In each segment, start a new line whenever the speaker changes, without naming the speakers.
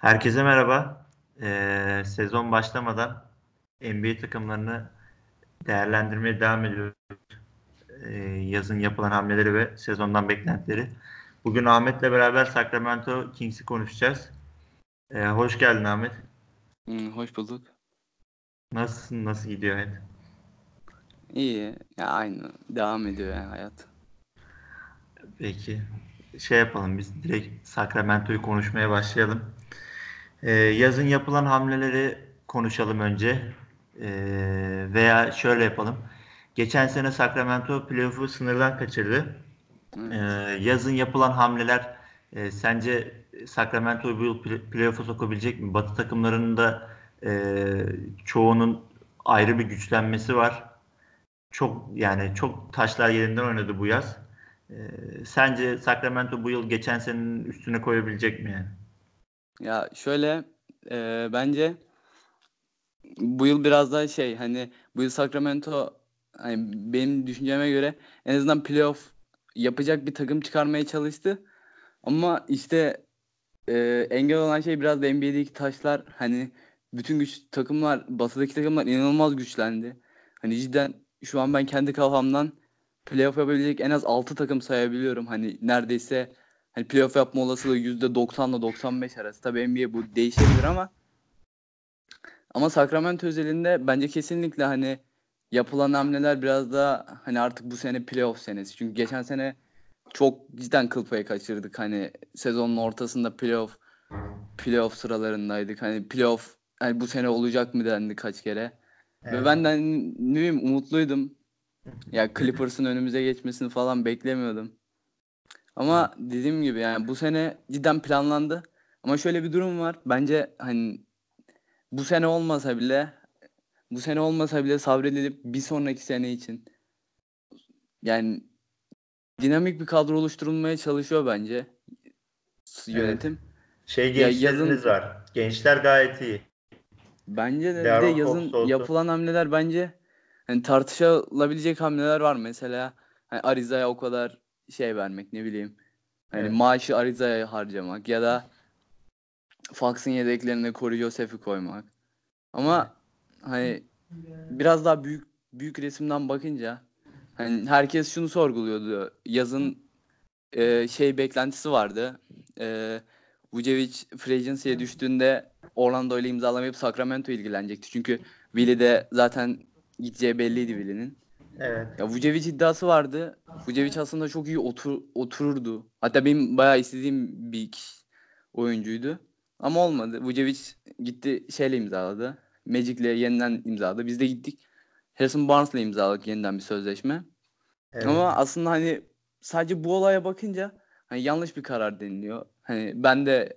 Herkese merhaba. Ee, sezon başlamadan NBA takımlarını değerlendirmeye devam ediyoruz. Ee, yazın yapılan hamleleri ve sezondan beklentileri. Bugün Ahmet'le beraber Sacramento Kings'i konuşacağız. Ee, hoş geldin Ahmet.
Hmm, hoş bulduk.
Nasılsın? Nasıl gidiyor hayat?
İyi. Ya aynı. Devam ediyor yani hayat.
Peki. Şey yapalım biz direkt Sacramento'yu konuşmaya başlayalım. Ee, yazın yapılan hamleleri konuşalım önce. Ee, veya şöyle yapalım. Geçen sene Sacramento playoff'u sınırdan kaçırdı. Ee, yazın yapılan hamleler e, sence Sacramento'yu bu yıl play- playoff'a sokabilecek mi? Batı takımlarının da e, çoğunun ayrı bir güçlenmesi var. Çok yani çok taşlar yerinden oynadı bu yaz. Ee, sence Sacramento bu yıl geçen senenin üstüne koyabilecek mi yani?
Ya şöyle e, bence bu yıl biraz daha şey hani bu yıl Sacramento hani benim düşünceme göre en azından playoff yapacak bir takım çıkarmaya çalıştı. Ama işte e, engel olan şey biraz da NBA'deki taşlar hani bütün güç takımlar batıdaki takımlar inanılmaz güçlendi. Hani cidden şu an ben kendi kafamdan playoff yapabilecek en az 6 takım sayabiliyorum. Hani neredeyse hani playoff yapma olasılığı %90 ile 95 arası. Tabii NBA bu değişebilir ama ama Sacramento özelinde bence kesinlikle hani yapılan hamleler biraz daha hani artık bu sene playoff senesi. Çünkü geçen sene çok cidden kıl payı kaçırdık. Hani sezonun ortasında playoff playoff sıralarındaydık. Hani playoff hani bu sene olacak mı dendi kaç kere. Ve ben de hani ne bileyim umutluydum. Ya Clippers'ın önümüze geçmesini falan beklemiyordum. Ama dediğim gibi yani bu sene cidden planlandı. Ama şöyle bir durum var. Bence hani bu sene olmasa bile bu sene olmasa bile sabredilip bir sonraki sene için yani dinamik bir kadro oluşturulmaya çalışıyor bence yönetim.
Şey
Ya
gençleriniz
yazın-
var. Gençler gayet iyi.
Bence de de yazın yapılan hamleler bence hani tartışılabilecek hamleler var. Mesela hani Ariza'ya o kadar şey vermek ne bileyim. Hani
Evet.
maaşı Ariza'ya harcamak ya da Fox'ın yedeklerine Corey Joseph'i koymak. Ama hani biraz daha büyük büyük resimden bakınca hani herkes şunu sorguluyordu. Yazın e, şey beklentisi vardı. E, Vucevic free agency'ye düştüğünde Orlando ile imzalamayıp Sacramento ilgilenecekti. Çünkü Willi de zaten gideceği belliydi Willi'nin.
Evet.
Ya Vucevic iddiası vardı. Vucevic aslında çok iyi otur, otururdu. Hatta benim bayağı istediğim bir oyuncuydu. Ama olmadı. Vucevic gitti şeyle imzaladı. Magic'le yeniden imzaladı. Biz de gittik. Harrison Barnes'la imzaladık yeniden bir sözleşme.
evet.
Ama aslında hani sadece bu olaya bakınca hani yanlış bir karar deniliyor. Hani ben de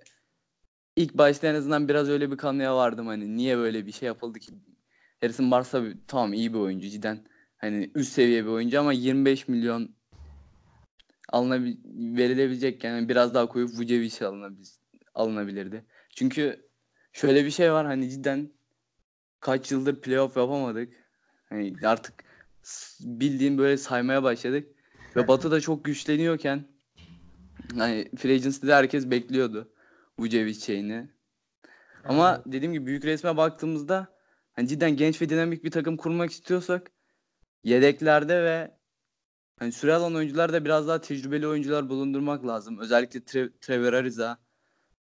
ilk başta en azından biraz öyle bir kanıya vardım hani niye böyle bir şey yapıldı ki? Harrison Barnes tabii tamam iyi bir oyuncu cidden. Hani üst seviye bir oyuncu ama 25 milyon alınabil verilebilecek yani biraz daha koyup Vucevic alınabil alınabilirdi. Çünkü şöyle bir şey var hani cidden kaç yıldır playoff yapamadık. Hani artık bildiğin böyle saymaya başladık. Ve Batı da çok güçleniyorken hani free agency'de herkes bekliyordu Vucevic şeyini. Ama dediğim gibi büyük resme baktığımızda hani cidden genç ve dinamik bir takım kurmak istiyorsak yedeklerde ve hani süre alan oyuncularda biraz daha tecrübeli oyuncular bulundurmak lazım. Özellikle Tre- Trevor Ariza.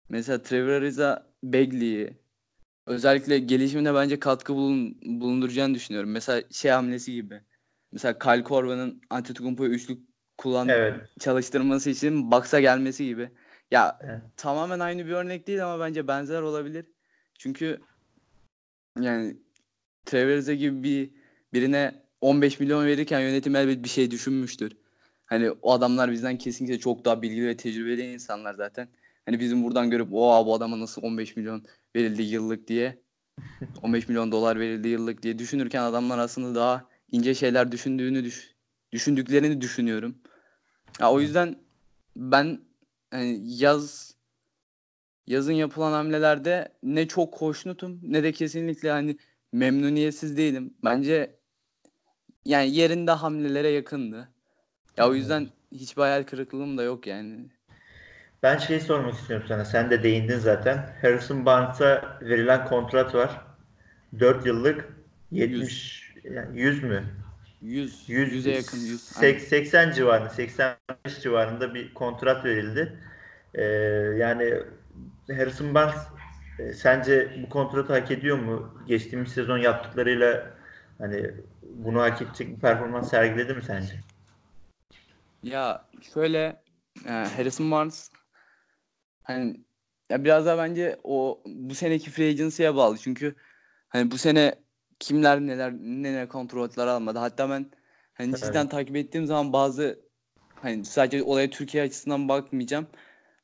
Mesela Trevor Ariza Bagley'i özellikle gelişimine bence katkı bulun, bulunduracağını düşünüyorum. Mesela şey hamlesi gibi. Mesela Kyle Korver'ın Antetokounmpo'yu üçlük kullan
Evet.
çalıştırması için Bucks'a gelmesi gibi. Ya
Evet.
tamamen aynı bir örnek değil ama bence benzer olabilir. Çünkü yani Trevor Ariza gibi bir birine 15 milyon verirken yönetim elbet bir şey düşünmüştür. Hani o adamlar bizden kesinlikle çok daha bilgili ve tecrübeli insanlar zaten. Hani bizim buradan görüp o bu adama nasıl 15 milyon verildi yıllık diye 15 milyon dolar verildi yıllık diye düşünürken adamlar aslında daha ince şeyler düşündüğünü düş düşündüklerini düşünüyorum. Ya o yüzden ben hani yaz yazın yapılan hamlelerde ne çok hoşnutum ne de kesinlikle hani memnuniyetsiz değilim. Bence yani yerinde hamlelere yakındı. Ya o yüzden hiçbir hayal kırıklığım da yok yani.
Ben şey sormak istiyorum sana. Sen de değindin zaten. Harrison Barnes'a verilen kontrat var. 4 yıllık 70 yani 100 mü?
100,
100
100'e yakın 100.
sek- 80 civarında 85 civarında bir kontrat verildi. Ee, yani Harrison Barnes e, sence bu kontratı hak ediyor mu? Geçtiğimiz sezon yaptıklarıyla hani bunu hak edecek bir performans sergiledi mi sence?
Ya şöyle e, Harrison Barnes hani ya biraz daha bence o bu seneki free agency'ye bağlı. Çünkü hani bu sene kimler neler neler kontratlar almadı. Hatta ben hani
Evet.
cidden takip ettiğim zaman bazı hani sadece olaya Türkiye açısından bakmayacağım.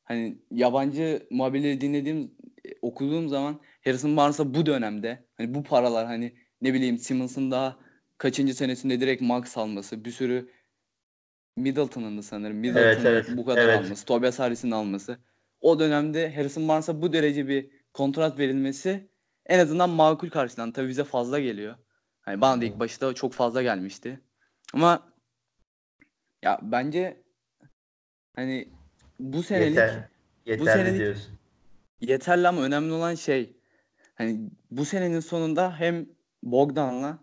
Hani yabancı muhabirleri dinlediğim okuduğum zaman Harrison Barnes'a bu dönemde hani bu paralar hani ne bileyim Simmons'ın daha kaçıncı senesinde direkt max alması, bir sürü Middleton'ın da sanırım. Middleton'ın
evet,
bu kadar
evet.
alması, Tobias Harris'in alması. O dönemde Harrison Barnes'a bu derece bir kontrat verilmesi en azından makul karşılandı. Tabii bize fazla geliyor. Hani bana da ilk başta çok fazla gelmişti. Ama ya bence hani bu senelik
Yeter, yeterli
senelik-
diyorsun.
yeterli ama önemli olan şey hani bu senenin sonunda hem Bogdan'la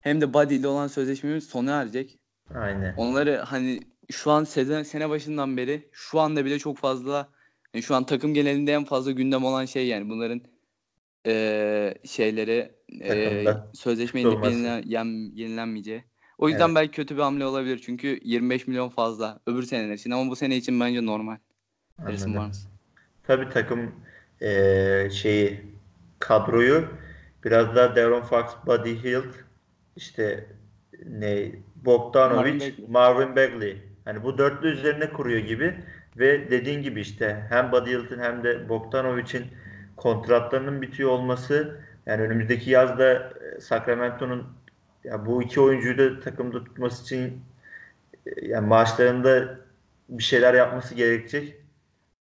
hem de Buddy ile olan sözleşmemiz sona erecek.
Aynen.
Onları hani şu an sezon sene başından beri şu anda bile çok fazla yani şu an takım genelinde en fazla gündem olan şey yani bunların eee, şeyleri
Takımda
sözleşme yenilen- yenilenmeyeceği. O yüzden
Evet.
belki kötü bir hamle olabilir. Çünkü 25 milyon fazla öbür seneler için ama bu sene için bence normal.
Anladım. Tabii takım eee, şeyi kadroyu biraz daha De'Aaron Fox, Buddy Hield, işte ne Bogdanovic,
Marvin Bagley.
Marvin Bagley. Hani bu dörtlü üzerine kuruyor gibi ve dediğin gibi işte hem Buddy Hield'in hem de Bogdanovic'in kontratlarının bitiyor olması yani önümüzdeki yazda e, Sacramento'nun ya bu iki oyuncuyu da takımda tutması için e, yani maaşlarında bir şeyler yapması gerekecek.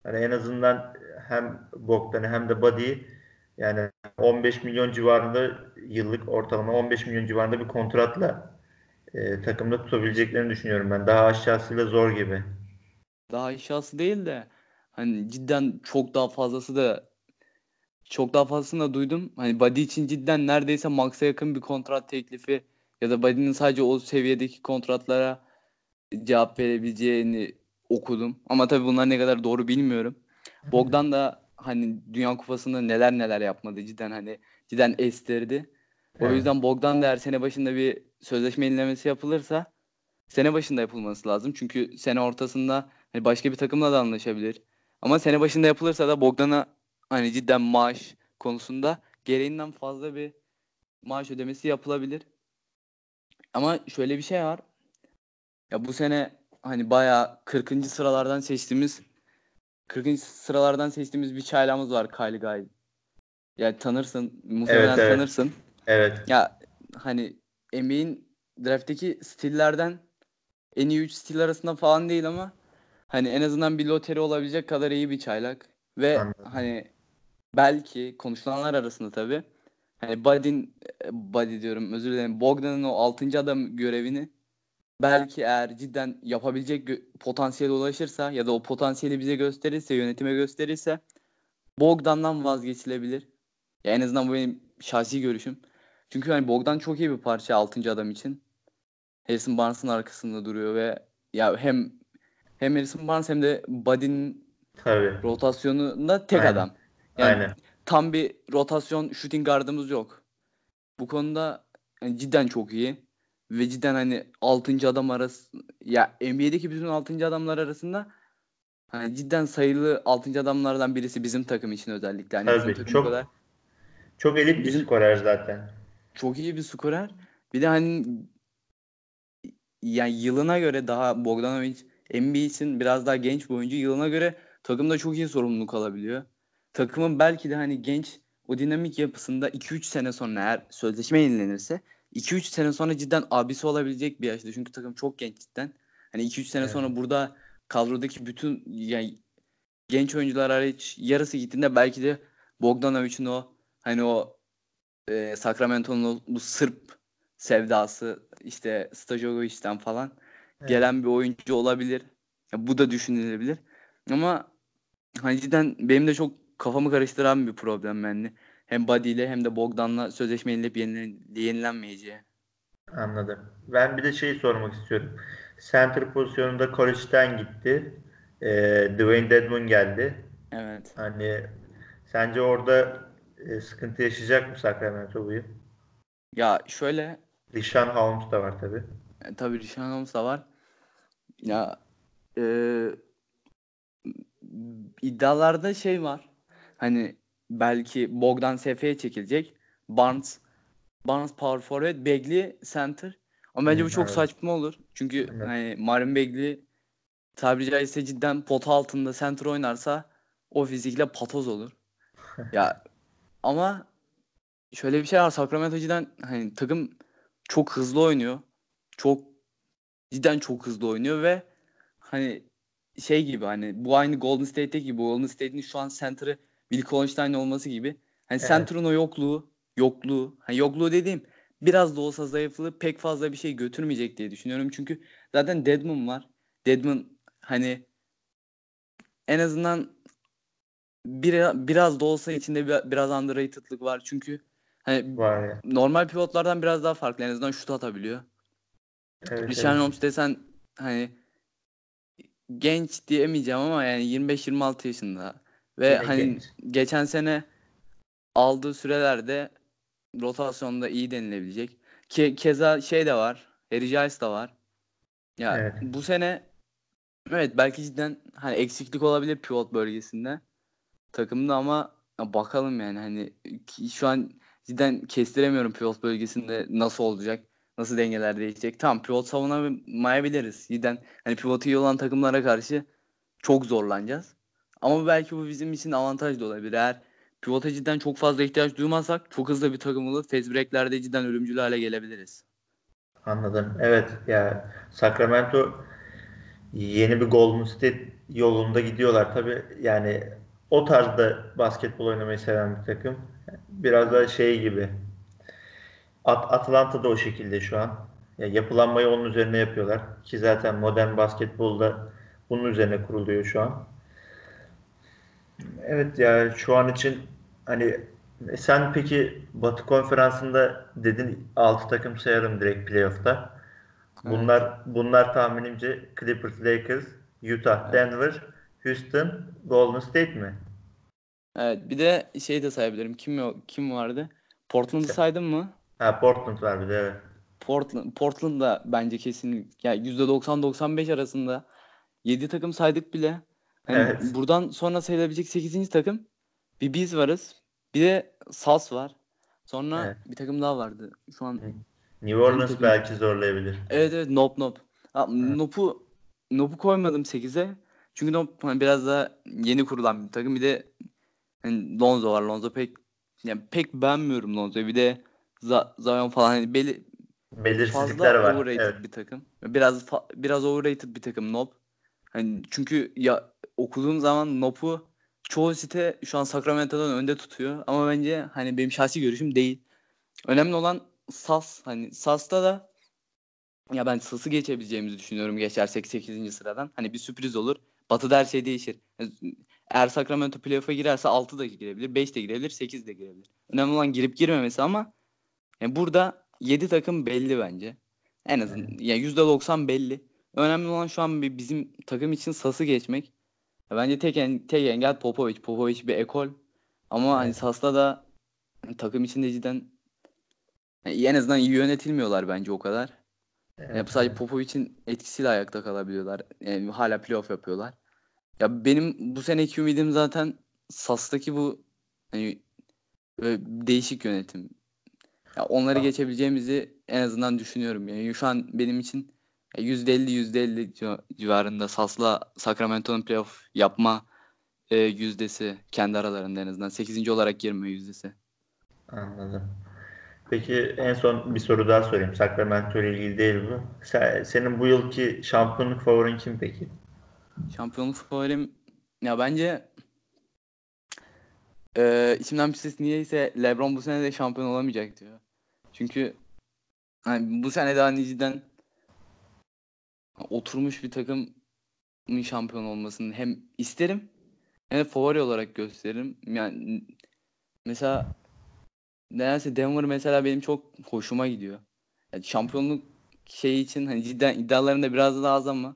Hani en azından hem Bogdan'ı hem de Buddy'yi yani 15 milyon civarında yıllık ortalama 15 milyon civarında bir kontratla e, takımda tutabileceklerini düşünüyorum ben. Daha aşağısıyla zor gibi.
Daha aşağısı değil de hani cidden çok daha fazlası da çok daha fazlasını da duydum. Hani Buddy için cidden neredeyse max'a yakın bir kontrat teklifi ya da Buddy'nin sadece o seviyedeki kontratlara cevap verebileceğini okudum. Ama tabii bunlar ne kadar doğru bilmiyorum. Bogdan da hani Dünya Kupası'nda neler neler yapmadı cidden hani cidden estirdi. O
Evet.
yüzden Bogdan da eğer sene başında bir sözleşme yenilemesi yapılırsa sene başında yapılması lazım. Çünkü sene ortasında hani başka bir takımla da anlaşabilir. Ama sene başında yapılırsa da Bogdan'a hani cidden maaş konusunda gereğinden fazla bir maaş ödemesi yapılabilir. Ama şöyle bir şey var. Ya bu sene hani bayağı 40. sıralardan seçtiğimiz 40. sıralardan seçtiğimiz bir çaylağımız var Kyle Guy. Ya tanırsın, muhtemelen
Evet, evet.
tanırsın.
Evet.
Ya hani NBA'in draft'teki stillerden en iyi 3 stil arasında falan değil ama hani en azından bir loteri olabilecek kadar iyi bir çaylak. Ve
Anladım.
hani belki konuşulanlar arasında tabii hani Buddy'nin Buddy diyorum özür dilerim Bogdan'ın o 6. adam görevini belki eğer cidden yapabilecek potansiyele ulaşırsa ya da o potansiyeli bize gösterirse yönetime gösterirse Bogdan'dan vazgeçilebilir. Ya en azından bu benim şahsi görüşüm. Çünkü hani Bogdan çok iyi bir parça 6. adam için. Harrison Barnes'ın arkasında duruyor ve ya hem hem Harrison Barnes hem de Buddy'nin rotasyonunda tek
Aynen.
adam. Yani
Aynen.
tam bir rotasyon shooting guardımız yok. Bu konuda yani cidden çok iyi. Ve cidden hani 6. adam arası ya NBA'deki bütün 6. adamlar arasında hani cidden sayılı 6. adamlardan birisi bizim takım için özellikle. Hani
Tabii, çok-
kadar
Çok elit bir
Bizim-
skorer zaten.
çok iyi bir skorer. Bir de hani yani yılına göre daha Bogdanovic NBA için biraz daha genç bir oyuncu. Yılına göre takımda çok iyi sorumluluk alabiliyor. Takımın belki de hani genç o dinamik yapısında 2-3 sene sonra eğer sözleşme yenilenirse 2-3 sene sonra cidden abisi olabilecek bir yaşta. Çünkü takım çok genç cidden. Hani 2-3 sene
Evet.
sonra burada kadrodaki bütün yani genç oyuncular hariç yarısı gittiğinde belki de Bogdanovic'in o hani o e, Sacramento'nun bu Sırp sevdası işte Stajovic'ten falan
Evet.
gelen bir oyuncu olabilir. Ya bu da düşünülebilir. Ama hani cidden benim de çok kafamı karıştıran bir problem yani. Hem Buddy ile hem de Bogdan'la sözleşme yenilip yenilen, yenilenmeyeceği.
Anladım. Ben bir de şey sormak istiyorum. Center pozisyonunda Koreç'ten gitti. Ee, Dwayne Dedmon geldi.
Evet.
Hani sence orada e, sıkıntı yaşayacak mı Sacramento bu yıl?
Ya şöyle
Rishon Holmes da var tabii.
e, tabii Rishon Holmes da var. Ya e, iddialarda şey var. Hani belki Bogdan SF'ye çekilecek. Barnes Barnes power forward, Bagley center. Ama bence bu çok
evet.
saçma olur. Çünkü
Evet.
hani Marvin Bagley tabiri caizse cidden pot altında center oynarsa o fizikle patoz olur. ya ama şöyle bir şey var. Sacramento cidden hani takım çok hızlı oynuyor. Çok cidden çok hızlı oynuyor ve hani şey gibi hani bu aynı Golden State'teki gibi Golden State'in şu an center'ı Will Collinstein olması gibi. Hani
Evet.
center'ın o yokluğu, yokluğu, hani yokluğu dediğim biraz da olsa zayıflığı pek fazla bir şey götürmeyecek diye düşünüyorum. Çünkü zaten Deadman var. Deadman hani en azından bir, biraz da olsa içinde bir, biraz underrated'lık var. Çünkü hani
Var ya.
normal pivotlardan biraz daha farklı. En azından şut atabiliyor.
Evet,
Richard
evet.
Holmes desen hani genç diyemeyeceğim ama yani 25-26 yaşında. Ve
Yine
hani
genç.
geçen sene aldığı sürelerde rotasyonda iyi denilebilecek. Ke keza şey de var. Harry Giles de var. Ya
Evet.
bu sene evet belki cidden hani eksiklik olabilir pivot bölgesinde takımda ama ya bakalım yani hani şu an cidden kestiremiyorum pivot bölgesinde nasıl olacak. Nasıl dengeler değişecek. Tamam pivot savunamayabiliriz. Cidden hani pivot iyi olan takımlara karşı çok zorlanacağız. Ama belki bu bizim için avantaj da olabilir. Eğer pivota cidden çok fazla ihtiyaç duymazsak çok hızlı bir takım olur. Fast break'lerde cidden ölümcül hale gelebiliriz.
Anladım. Evet ya Sacramento yeni bir Golden State yolunda gidiyorlar. Tabii yani o tarzda basketbol oynamayı seven bir takım. Biraz da şey gibi. At Atlanta da o şekilde şu an. Ya yapılanmayı onun üzerine yapıyorlar. Ki zaten modern basketbolda bunun üzerine kuruluyor şu an. Evet ya şu an için hani sen peki Batı Konferansı'nda dedin 6 takım sayarım direkt playoff'ta. Bunlar bunlar tahminimce Clippers, Lakers, Utah,
Evet.
Denver, Houston, Golden State mi?
Evet bir de şey de sayabilirim. Kim kim vardı? Portland'ı saydım mı?
Ha Portland var bir de evet.
Portland Portland da bence kesin yani %90-95 arasında 7 takım saydık bile. Hani
Evet.
buradan sonra sayılabilecek 8. takım bir biz varız. Bir de Sas var. Sonra
Evet.
bir takım daha vardı. Şu an
New Orleans
takım-
belki zorlayabilir.
Evet evet Nop Nop. Ha, Nop'u Nop'u koymadım 8'e. Çünkü Nop hani biraz daha yeni kurulan bir takım. Bir de hani Lonzo var. Lonzo pek yani pek beğenmiyorum Lonzo'yu. Bir de Zion falan hani beli,
Belirsizlikler
fazla
var. Evet.
bir takım. Biraz biraz overrated bir takım Nop. Hani çünkü ya okuduğum zaman Nop'u çoğu site şu an Sacramento'dan önde tutuyor ama bence hani benim şahsi görüşüm değil. Önemli olan Sas. Hani Sas'ta da ya ben Sas'ı geçebileceğimizi düşünüyorum geçersek 8. sıradan. Hani bir sürpriz olur. Batı'da her şey değişir. Eğer Sacramento playoff'a girerse 6 da girebilir, 5 de girebilir, 8 de girebilir. Önemli olan girip girmemesi ama yani burada 7 takım belli bence. En azından yani %90 belli. Önemli olan şu an bir bizim takım için Sas'ı geçmek. Bence tek, en, tek engel Popovic. Popovic bir ekol. Ama hani
Evet.
Sas'ta da takım içinde cidden yani en azından iyi yönetilmiyorlar bence o kadar.
Evet,
sadece. Popovic'in etkisiyle ayakta kalabiliyorlar. Yani hala playoff yapıyorlar. Ya benim bu seneki ümidim zaten Sas'taki bu hani değişik yönetim. Ya onları
Ah.
geçebileceğimizi en azından düşünüyorum. Yani şu an benim için ya %50 %50 civa- civarında Sas'la Sacramento'nun playoff yapma e, yüzdesi kendi aralarında en azından 8. olarak girme yüzdesi.
Anladım. Peki en son bir soru daha sorayım. Sacramento ile ilgili değil bu. Sen- senin bu yılki şampiyonluk favorin kim peki?
Şampiyonluk favorim ya bence eee içimden bir ses niyeyse LeBron bu sene de şampiyon olamayacak diyor. Çünkü hani bu sene de hani cidden oturmuş bir takımın şampiyon olmasını hem isterim Evet favori olarak gösteririm. Yani mesela nedense Denver mesela benim çok hoşuma gidiyor. Yani şampiyonluk şeyi için hani cidden iddialarında biraz daha az ama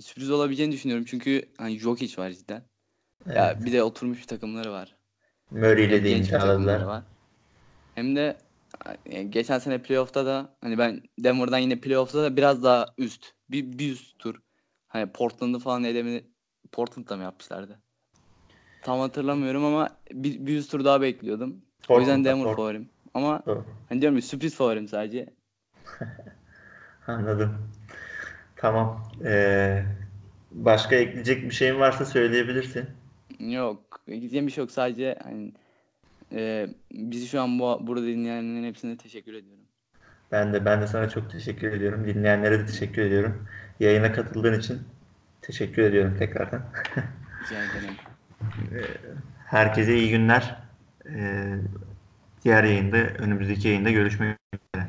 sürpriz olabileceğini düşünüyorum. Çünkü hani Jokic var cidden. Ya
Evet.
bir de oturmuş bir takımları var.
Murray ile de imzaladılar.
Hem de geçen sene playoff'ta da hani ben Denver'dan yine playoff'ta da biraz daha üst. Bir, bir üst tur. Hani Portland'ı falan elemini Portland'da mı yapmışlardı? Tam hatırlamıyorum ama bir, bir üst tur daha bekliyordum. o yüzden
Portland'da,
Denver
Port-
favorim. Ama
Doğru.
hani diyorum ya sürpriz favorim sadece.
Anladım. Tamam. Ee, başka ekleyecek bir şeyin varsa söyleyebilirsin.
Yok. Gideceğim bir şey yok. Sadece hani e, bizi şu an bu, burada dinleyenlerin hepsine teşekkür ediyorum.
Ben de ben de sana çok teşekkür ediyorum. Dinleyenlere de teşekkür ediyorum. Yayına katıldığın için teşekkür ediyorum tekrardan.
Rica ederim.
Herkese iyi günler. Ee, diğer yayında, önümüzdeki yayında görüşmek üzere.